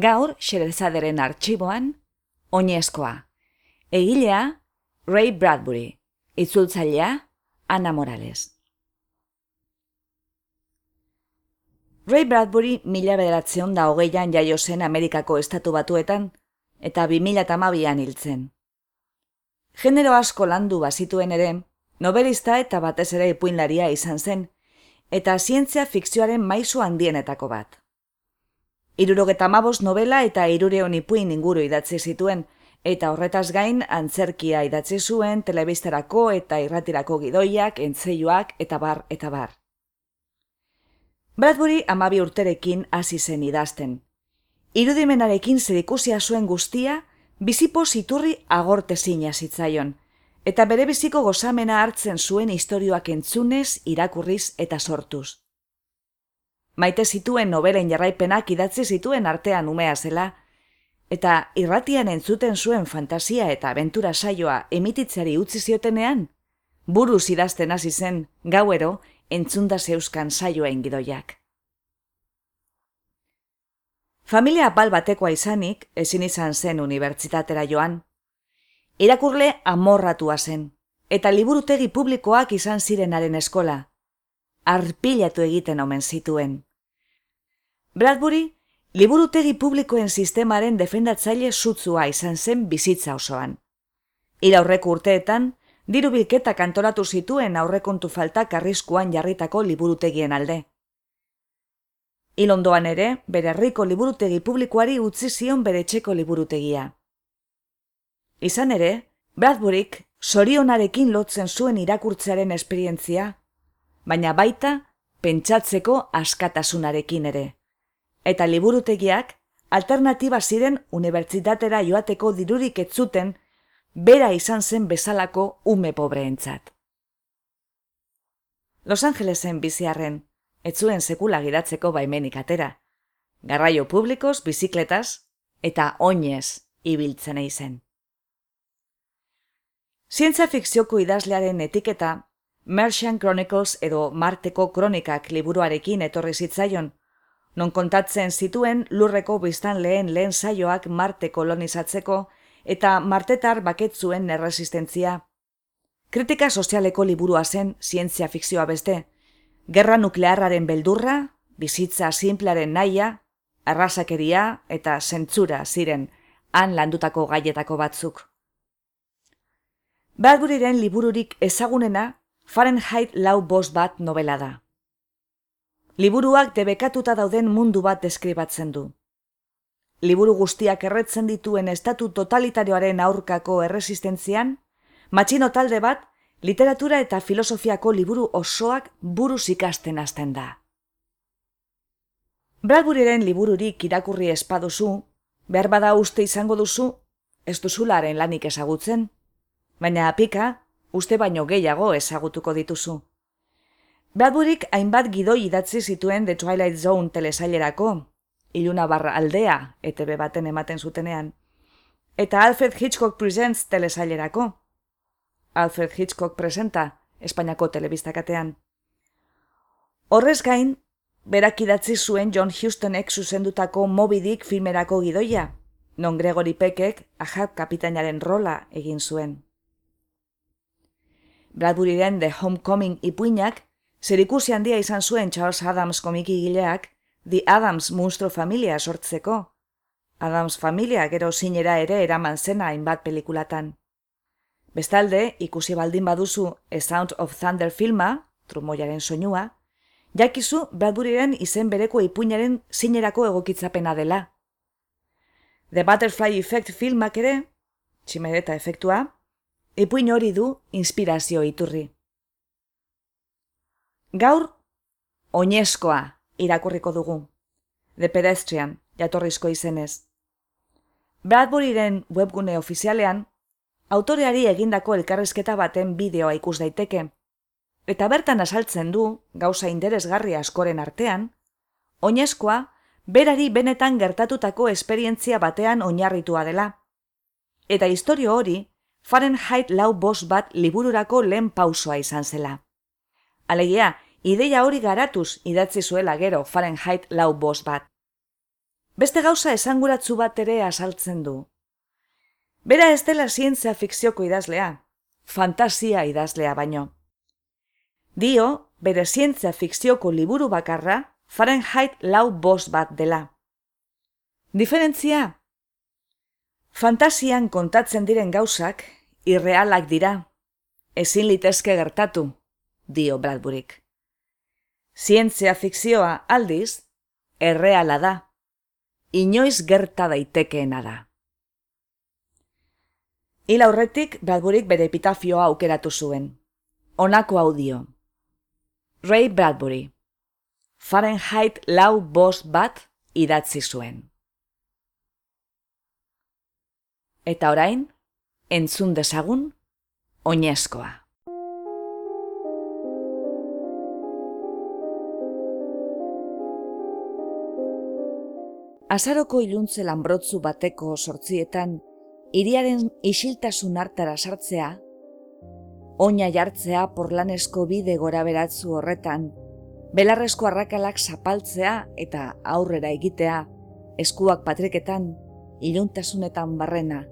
Gaur Xerezaderen artxiboan, oinezkoa. Egilea, Ray Bradbury. Itzultzailea, Ana Morales. Ray Bradbury mila bederatzeon da hogeian jaio zen Amerikako estatu batuetan, eta bi mila tamabian hiltzen. Genero asko landu bazituen ere, nobelista eta batez ere ipuinlaria izan zen, eta zientzia fikzioaren maizu handienetako bat. Irurogeta mabos novela eta irureon ipuin inguru idatzi zituen, eta horretaz gain antzerkia idatzi zuen telebistarako eta irratirako gidoiak, entzeioak eta bar eta bar. Bradbury amabi urterekin hasi zen idazten. Irudimenarekin zerikusia zuen guztia, bizipo ziturri agorte zina zitzaion, eta bere biziko gozamena hartzen zuen istorioak entzunez, irakurriz eta sortuz maite zituen nobelen jarraipenak idatzi zituen artean umea zela, eta irratian entzuten zuen fantasia eta aventura saioa emititzeari utzi ziotenean, buruz idazten hasi zen gauero entzunda zeuskan saioa ingidoiak. Familia apal batekoa izanik, ezin izan zen unibertsitatera joan. Irakurle amorratua zen, eta liburutegi publikoak izan zirenaren eskola. Arpilatu egiten omen zituen. Bradbury, liburutegi publikoen sistemaren defendatzaile sutzua izan zen bizitza osoan. Ira urteetan, diru bilketa kantoratu zituen aurrekontu faltak arriskuan jarritako liburutegien alde. Ilondoan ere, bere herriko liburutegi publikoari utzi zion bere txeko liburutegia. Izan ere, Bradburyk sorionarekin lotzen zuen irakurtzearen esperientzia, baina baita pentsatzeko askatasunarekin ere eta liburutegiak alternatiba ziren unibertsitatera joateko dirurik ez zuten bera izan zen bezalako ume pobreentzat. Los Angelesen biziarren, ez zuen sekula gidatzeko baimenik atera, garraio publikoz, bizikletaz eta oinez ibiltzen eizen. Zientza fikzioko idazlearen etiketa, Merchant Chronicles edo Marteko kronikak liburuarekin etorri zitzaion, non kontatzen zituen lurreko biztan lehen lehen saioak Marte kolonizatzeko eta martetar baketzuen erresistentzia. Kritika sozialeko liburua zen zientzia fikzioa beste. Gerra nuklearraren beldurra, bizitza simplaren naia, arrasakeria eta zentzura ziren han landutako gaietako batzuk. Bradburyren libururik ezagunena Fahrenheit lau bost bat novela da liburuak debekatuta dauden mundu bat deskribatzen du. Liburu guztiak erretzen dituen estatu totalitarioaren aurkako erresistentzian, matxino talde bat, literatura eta filosofiako liburu osoak buruz ikasten hasten da. Bradburyren libururik irakurri espaduzu, behar bada uste izango duzu, ez duzularen lanik ezagutzen, baina apika, uste baino gehiago ezagutuko dituzu. Bradburyk hainbat gidoi idatzi zituen The Twilight Zone telesailerako, iluna barra aldea, ETB baten ematen zutenean, eta Alfred Hitchcock Presents telesailerako. Alfred Hitchcock presenta, Espainiako telebistakatean. Horrez gain, berak idatzi zuen John Houstonek zuzendutako Moby Dick filmerako gidoia, non Gregory Peckek ahab kapitainaren rola egin zuen. Bradburyren The Homecoming ipuinak Zerikusi handia izan zuen Charles Adams komiki gileak, The Adams monstro familia sortzeko. Adams familia gero zinera ere eraman zena hainbat pelikulatan. Bestalde, ikusi baldin baduzu A Sound of Thunder filma, trumoiaren soinua, jakizu Bradburyren izen bereko ipuinaren zinerako egokitzapena dela. The Butterfly Effect filmak ere, tximereta efektua, ipuin hori du inspirazio iturri. Gaur, oinezkoa irakurriko dugu. The Pedestrian, jatorrizko izenez. Bradburyren webgune ofizialean, autoreari egindako elkarrezketa baten bideoa ikus daiteke, eta bertan asaltzen du, gauza interesgarri askoren artean, oinezkoa, berari benetan gertatutako esperientzia batean oinarritua dela. Eta historio hori, Fahrenheit lau bos bat libururako lehen pausoa izan zela. Alegia, ideia hori garatuz idatzi zuela gero Fahrenheit lau bos bat. Beste gauza esanguratzu bat ere asaltzen du. Bera ez dela zientzia fikzioko idazlea, fantasia idazlea baino. Dio, bere zientzia fikzioko liburu bakarra Fahrenheit lau bos bat dela. Diferentzia? Fantasian kontatzen diren gauzak, irrealak dira, ezin litezke gertatu, dio Bradburyk. Zientzia fikzioa aldiz, erreala da, inoiz gerta daitekeena da. Hil aurretik Bradburyk bere epitafioa aukeratu zuen. Honako audio. Ray Bradbury. Fahrenheit lau bost bat idatzi zuen. Eta orain, entzun dezagun, oinezkoa. Azaroko iluntze lanbrotzu bateko sortzietan, iriaren isiltasun hartara sartzea, oina jartzea porlanesko bide gora beratzu horretan, belarrezko arrakalak zapaltzea eta aurrera egitea, eskuak patriketan, iluntasunetan barrena,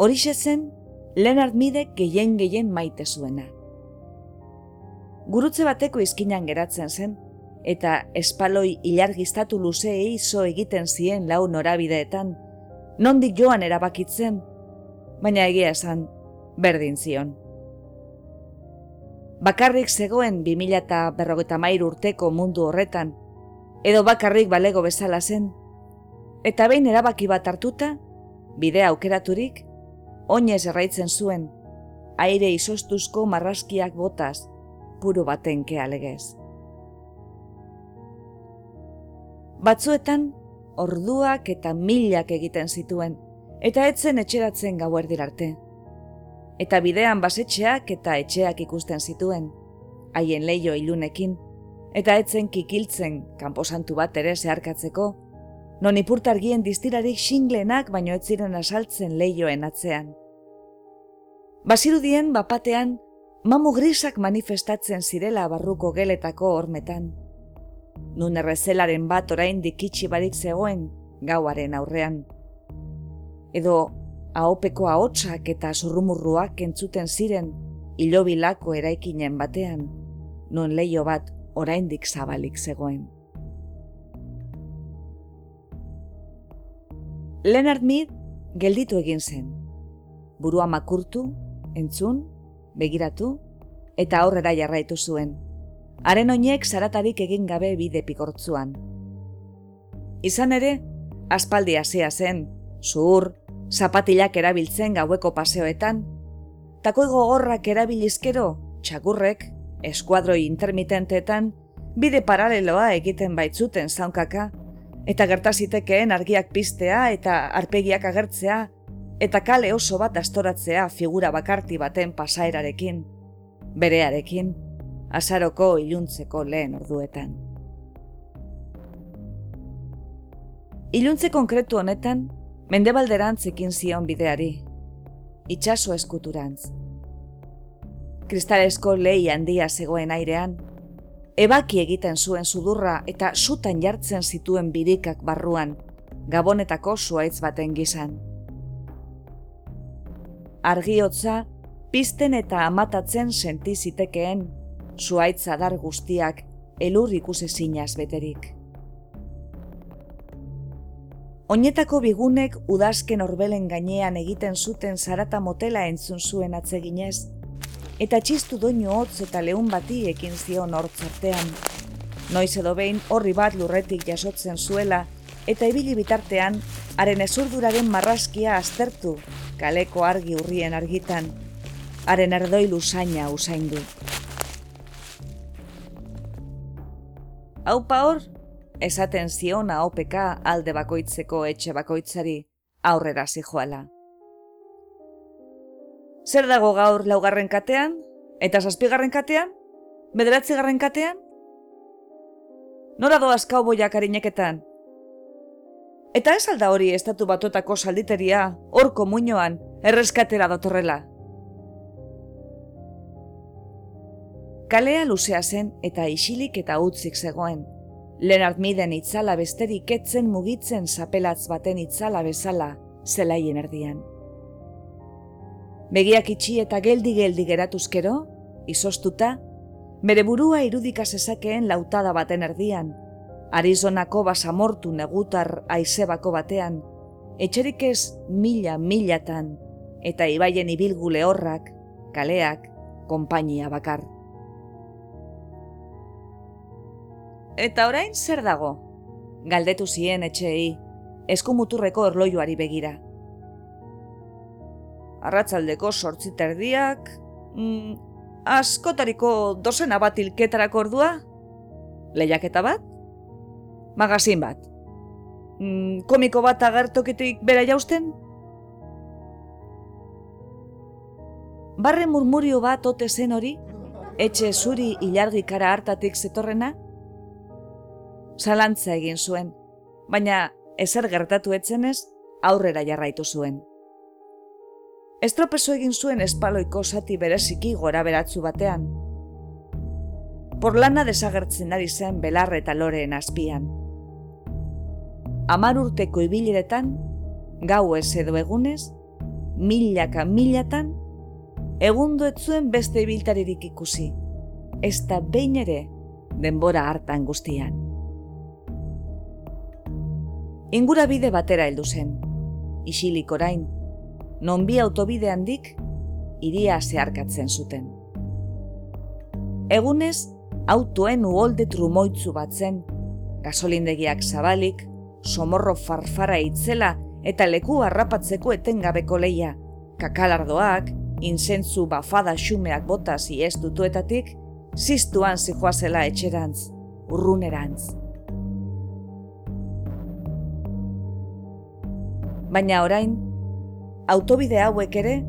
Horixe zen, Leonard Mide gehien gehien maite zuena. Gurutze bateko izkinan geratzen zen, eta espaloi ilargiztatu luzeei zo egiten zien lau norabideetan, nondik joan erabakitzen, baina egia esan, berdin zion. Bakarrik zegoen 2000 eta berrogeta mairu urteko mundu horretan, edo bakarrik balego bezala zen, eta behin erabaki bat hartuta, bidea aukeraturik, oinez erraitzen zuen, aire izostuzko marraskiak botaz, puro baten kealegez. Batzuetan, orduak eta milak egiten zituen, eta etzen etxeratzen gauerdir arte. Eta bidean basetxeak eta etxeak ikusten zituen, haien leio ilunekin, eta etzen kikiltzen kanposantu bat ere zeharkatzeko, non ipurtargien distirarik xinglenak baino ez ziren asaltzen leioen atzean. Basirudien bapatean, mamu grisak manifestatzen zirela barruko geletako hormetan. Nun errezelaren bat orain dikitsi barik zegoen gauaren aurrean. Edo ahopeko ahotsak eta zurrumurruak entzuten ziren hilobilako eraikinen batean, nun leio bat oraindik zabalik zegoen. Leonard Mead gelditu egin zen. Burua makurtu entzun, begiratu, eta aurrera jarraitu zuen. Haren oinek zaratarik egin gabe bide pikortzuan. Izan ere, aspaldi hasia zen, zuhur, zapatilak erabiltzen gaueko paseoetan, tako gogorrak erabilizkero, txakurrek, eskuadroi intermitenteetan, bide paraleloa egiten baitzuten zaunkaka, eta gertazitekeen argiak piztea eta arpegiak agertzea eta kale oso bat astoratzea figura bakarti baten pasaerarekin, berearekin, azaroko iluntzeko lehen orduetan. Iluntze konkretu honetan, mendebalderantz ekin zion bideari, itxaso eskuturantz. Kristalesko lehi handia zegoen airean, ebaki egiten zuen sudurra eta sutan jartzen zituen birikak barruan, gabonetako zuaitz baten gizan argiotza, pizten eta amatatzen senti zitekeen, zuaitz adar guztiak elur ikuse zinaz beterik. Oinetako bigunek udazken orbelen gainean egiten zuten zarata motela entzun zuen atzeginez, eta txistu doinu hotz eta lehun bati ekin zion hortzartean, Noiz edo behin horri bat lurretik jasotzen zuela, eta ibili bitartean, haren ezurduraren marraskia aztertu, kaleko argi urrien argitan, haren erdoi lusaina usaindu. Haupa hor, esaten ziona OPK alde bakoitzeko etxe bakoitzari aurrera zijoala. Zer dago gaur laugarren katean? Eta zazpigarren katean? Bederatzi garren katean? Nora doaz kauboiak harineketan? Eta ez alda hori estatu batotako salditeria, horko muinoan, erreskatera dotorrela. Kalea luzea zen eta isilik eta utzik zegoen. Leonard Miden itzala besterik etzen mugitzen zapelatz baten itzala bezala zelaien erdian. Begiak itxi eta geldi-geldi geratuzkero, izostuta, bere burua irudika zezakeen lautada baten erdian, Arizonako basamortu negutar aizebako batean, etxerik ez mila-milatan, eta ibaien ibilgule horrak, kaleak, konpainia bakar. Eta orain zer dago? Galdetu zien etxeei, eskumuturreko erloioari begira. Arratzaldeko sortziterdiak, mm, askotariko dozena bat ilketarako ordua? Lehiaketa bat? magazin bat. Mm, komiko bat agertokitik bera jausten? Barre murmurio bat ote zen hori, etxe zuri ilargi kara hartatik zetorrena? Zalantza egin zuen, baina ezer gertatu etzenez aurrera jarraitu zuen. Estropezo egin zuen espaloiko zati bereziki gora beratzu batean. Porlana desagertzen ari zen belarre eta loreen azpian amar urteko ibileretan, gau ez edo egunez, milaka milatan, egundo etzuen beste ibiltaririk ikusi, ez da behin ere denbora hartan guztian. Ingura bide batera heldu zen, isilik orain, non bi autobide handik, iria zeharkatzen zuten. Egunez, autoen uolde trumoitzu batzen, gasolindegiak zabalik, somorro farfara itzela eta leku harrapatzeko etengabeko leia. Kakalardoak, insentzu bafada xumeak botaz ez dutuetatik, ziztuan zijoazela etxerantz, urrunerantz. Baina orain, autobide hauek ere,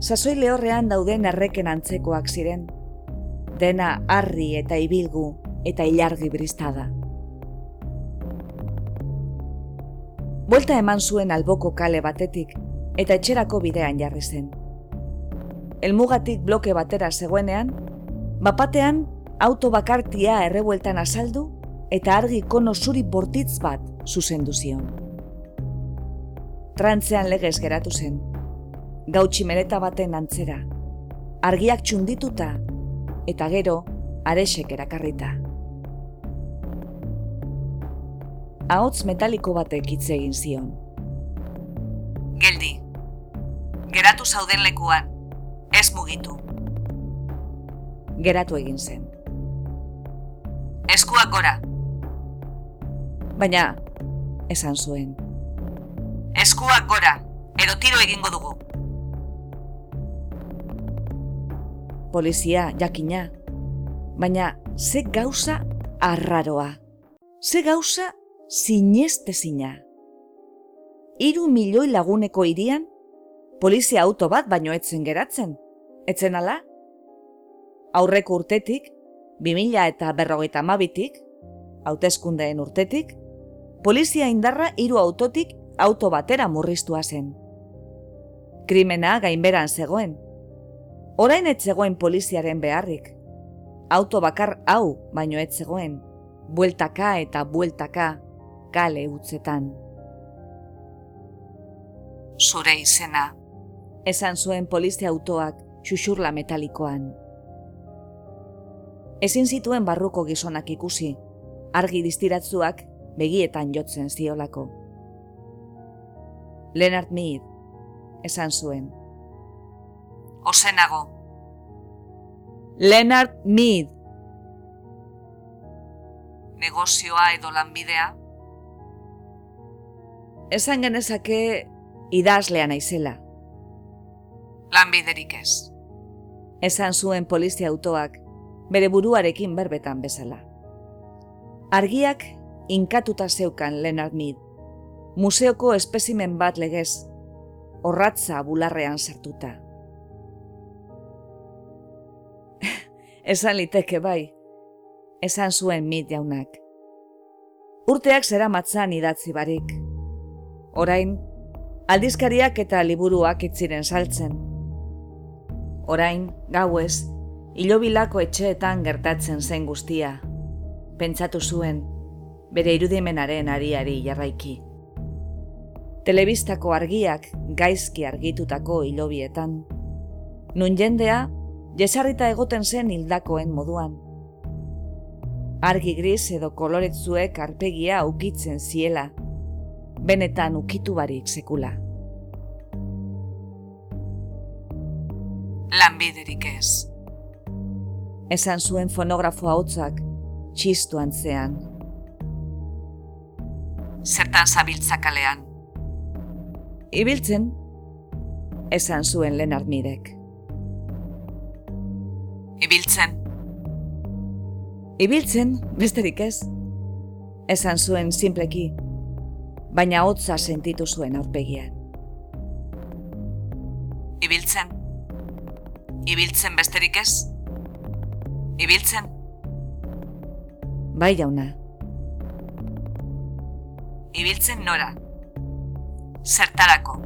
sasoi lehorrean dauden erreken antzekoak ziren. Dena harri eta ibilgu eta ilargi bristada. Buelta eman zuen alboko kale batetik eta etxerako bidean jarri zen. Elmugatik bloke batera zegoenean, bapatean auto bakartia errebueltan azaldu eta argi kono zuri bortitz bat zuzendu zion. Trantzean legez geratu zen, gautxi mereta baten antzera, argiak txundituta eta gero aresek erakarrita. ahots metaliko batek hitz egin zion. Geldi, geratu zauden lekuan, ez mugitu. Geratu egin zen. Eskuak gora. Baina, esan zuen. Eskuak gora, edo tiro egingo dugu. Polizia, jakina, baina ze gauza arraroa. Ze gauza sineste zina. Iru milioi laguneko irian, polizia auto bat baino etzen geratzen. Etzen ala? Aurreko urtetik, 2000 eta berrogeita mabitik, hauteskundeen urtetik, polizia indarra hiru autotik auto batera murriztua zen. Krimena gainberan zegoen. Orain ez zegoen poliziaren beharrik. Auto bakar hau baino ez zegoen. Bueltaka eta bueltaka kale utzetan. Zure izena, esan zuen polizia autoak xuxurla metalikoan. Ezin zituen barruko gizonak ikusi, argi distiratzuak begietan jotzen ziolako. Leonard Mead, esan zuen. Osenago. Leonard Mead. negozioa edo lanbidea? Esan genezake idazlea naizela. Lanbiderik ez. Esan zuen polizia autoak bere buruarekin berbetan bezala. Argiak inkatuta zeukan Leonard Mead, museoko espezimen bat legez, horratza bularrean sartuta. esan liteke bai, esan zuen mit jaunak. Urteak zera matzan idatzi barik. Orain, aldizkariak eta liburuak itziren saltzen. Orain, gauez, hilobilako etxeetan gertatzen zen guztia. Pentsatu zuen, bere irudimenaren ariari jarraiki. Telebistako argiak gaizki argitutako hilobietan. Nun jendea jesarrita egoten zen hildakoen moduan. Argi gris edo koloretzuek arpegia ukitzen ziela, benetan ukitu barik sekula. Lanbiderik ez. Esan zuen fonografo hautzak, txistu antzean. Zertan zabiltzakalean. Ibiltzen, esan zuen Leonard Mirek. Ibiltzen. Ibiltzen, besterik ez. Esan zuen simpleki, baina hotza sentitu zuen aurpegian. Ibiltzen. Ibiltzen besterik ez. Ibiltzen. Bai jauna. Ibiltzen nora. Zertarako.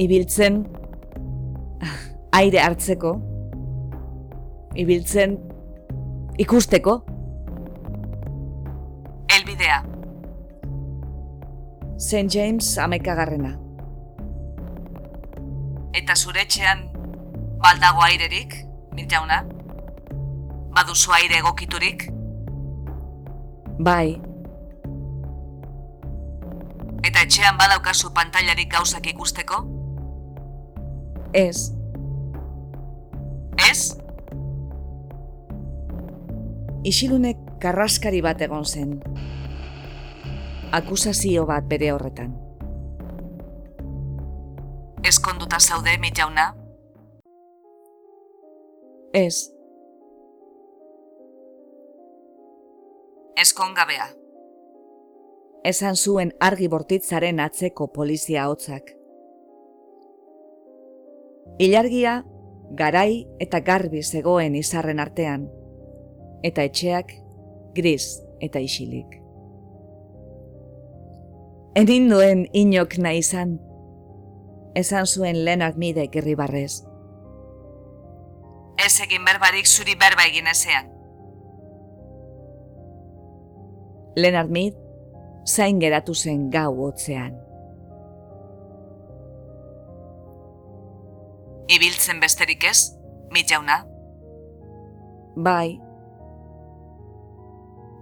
Ibiltzen aire hartzeko ibiltzen ikusteko. Elbidea. St. James amekagarrena. Eta zure etxean baldago airerik, mitjauna? Baduzu aire egokiturik? Bai. Eta etxean badaukazu pantailarik gauzak ikusteko? Ez. Ez? isilunek karraskari bat egon zen. Akusazio bat bere horretan. Eskonduta zaude, mit jauna? Ez. Eskongabea. Esan zuen argi bortitzaren atzeko polizia hotzak. Ilargia, garai eta garbi zegoen izarren artean eta etxeak gris eta isilik. Enin duen inok nahi izan, esan zuen Leonard Mide gerribarrez. Ez egin berbarik zuri berba egin ezean. Leonard Mid zain geratu zen gau hotzean. Ibiltzen besterik ez, mit jauna? Bai,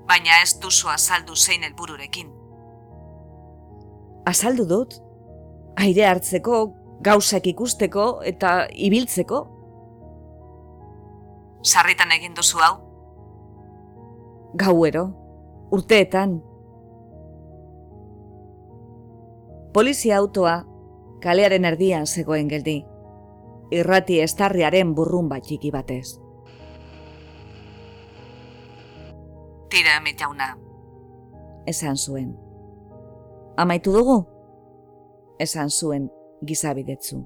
baina ez duzu azaldu zein helbururekin. Azaldu dut? Aire hartzeko, gauzak ikusteko eta ibiltzeko? Sarritan egin duzu hau? Gauero, urteetan. Polizia autoa kalearen erdian zegoen geldi. Irrati estarriaren burrun bat txiki batez. Tira, jauna. Esan zuen. Amaitu dugu? Esan zuen gizabidetzu.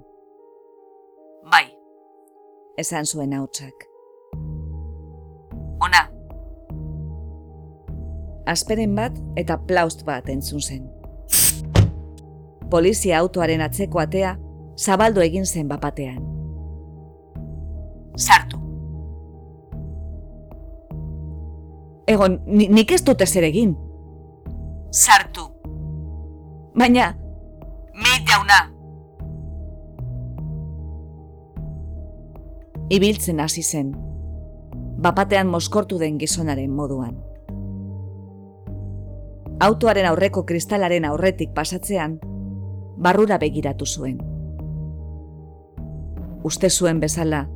Bai. Esan zuen hautsak. Ona. Asperen bat eta plaust bat entzun zen. Polizia autoaren atzeko atea zabaldo egin zen bapatean. Sartu. Egon, nik ez dut ezer egin. Sartu. Baina... Mit jauna. Ibiltzen hasi zen. Bapatean moskortu den gizonaren moduan. Autoaren aurreko kristalaren aurretik pasatzean, barrura begiratu zuen. Uste zuen bezala,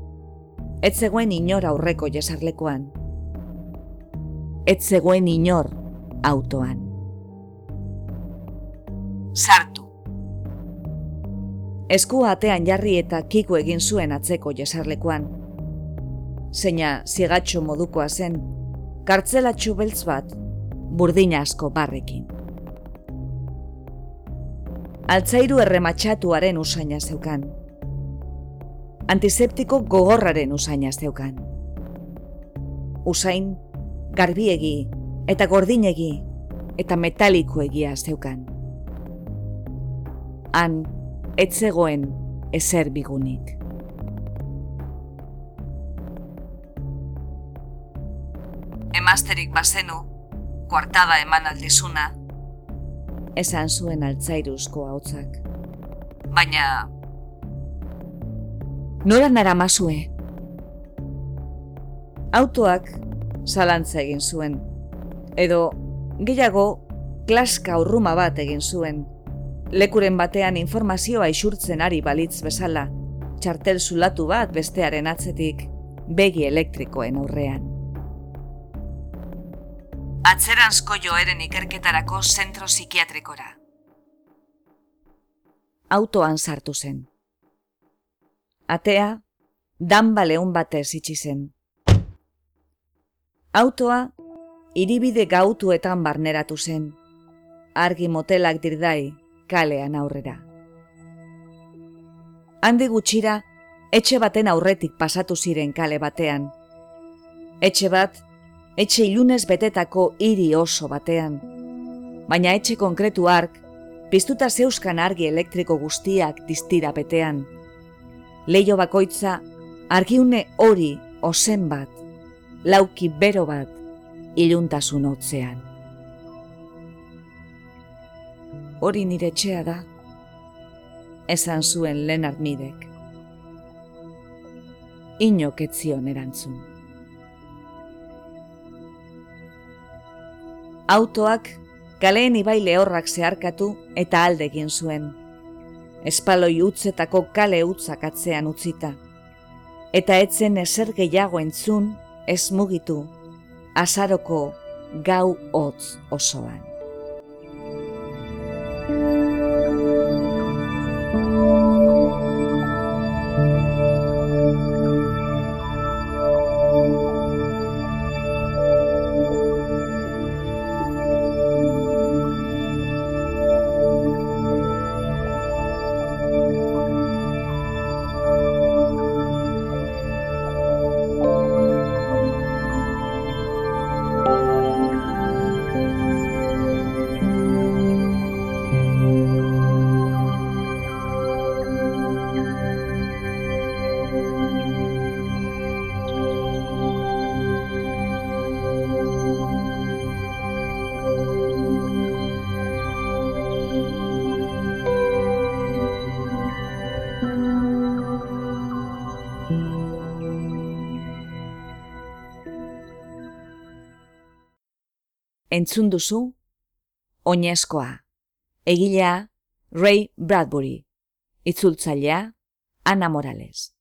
ez zegoen inora aurreko jesarlekoan ez zegoen inor autoan. Sartu. Esku atean jarri eta kiku egin zuen atzeko jesarlekuan. Zeina zigatxo modukoa zen, kartzelatxu beltz bat, burdina asko barrekin. Altzairu errematxatuaren usaina zeukan. Antiseptiko gogorraren usaina zeukan. Usain, garbiegi, eta gordinegi, eta metaliko egia zeukan. Han, etzegoen ezer bigunik. Emazterik bazenu, kuartada eman aldizuna, esan zuen altzairuzko hautzak. Baina... Nora nara mazue? Autoak zalantza egin zuen. Edo, gehiago, klaska urruma bat egin zuen. Lekuren batean informazioa isurtzen ari balitz bezala, txartel zulatu bat bestearen atzetik, begi elektrikoen aurrean atzeranzko joeren ikerketarako zentro psikiatrikora. Autoan sartu zen. Atea, dan baleun batez itxi zen. Autoa, iribide gautuetan barneratu zen. Argi motelak dirdai, kalean aurrera. Handi gutxira, etxe baten aurretik pasatu ziren kale batean. Etxe bat, etxe ilunez betetako hiri oso batean. Baina etxe konkretu ark, piztuta zeuskan argi elektriko guztiak distira betean. Leio bakoitza, argiune hori ozen bat, lauki bero bat, iluntasun hotzean. Hori nire etxea da, esan zuen Leonard Midek. Inok etzion erantzun. Autoak kaleen ibai lehorrak zeharkatu eta alde egin zuen. Espaloi utzetako kale utzak atzean utzita. Eta etzen ezer gehiago entzun ez mugitu, azaroko gau hotz osoan. Entzun duzu, oinezkoa, egilea Ray Bradbury, itzultzailea Ana Morales.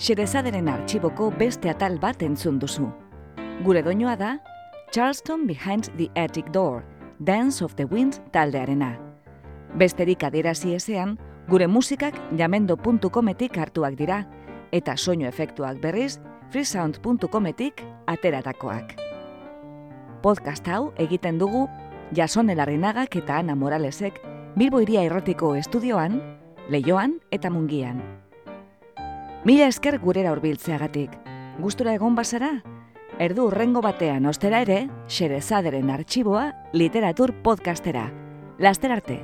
Xerezaderen artxiboko beste atal bat entzun duzu. Gure doinoa da, Charleston Behind the Attic Door, Dance of the Wind taldearena. Besterik adierazi ezean, gure musikak jamendo.cometik hartuak dira, eta soinu efektuak berriz freesound.cometik ateratakoak. Podcast hau egiten dugu Jason Elarrinagak eta Ana Moralesek Bilbo iria errotiko estudioan, leioan eta mungian. Mila esker gurera hurbiltzeagatik. Gustura egon bazara? Erdu urrengo batean ostera ere, xerezaderen arxiboa literatur podcastera. Laster arte!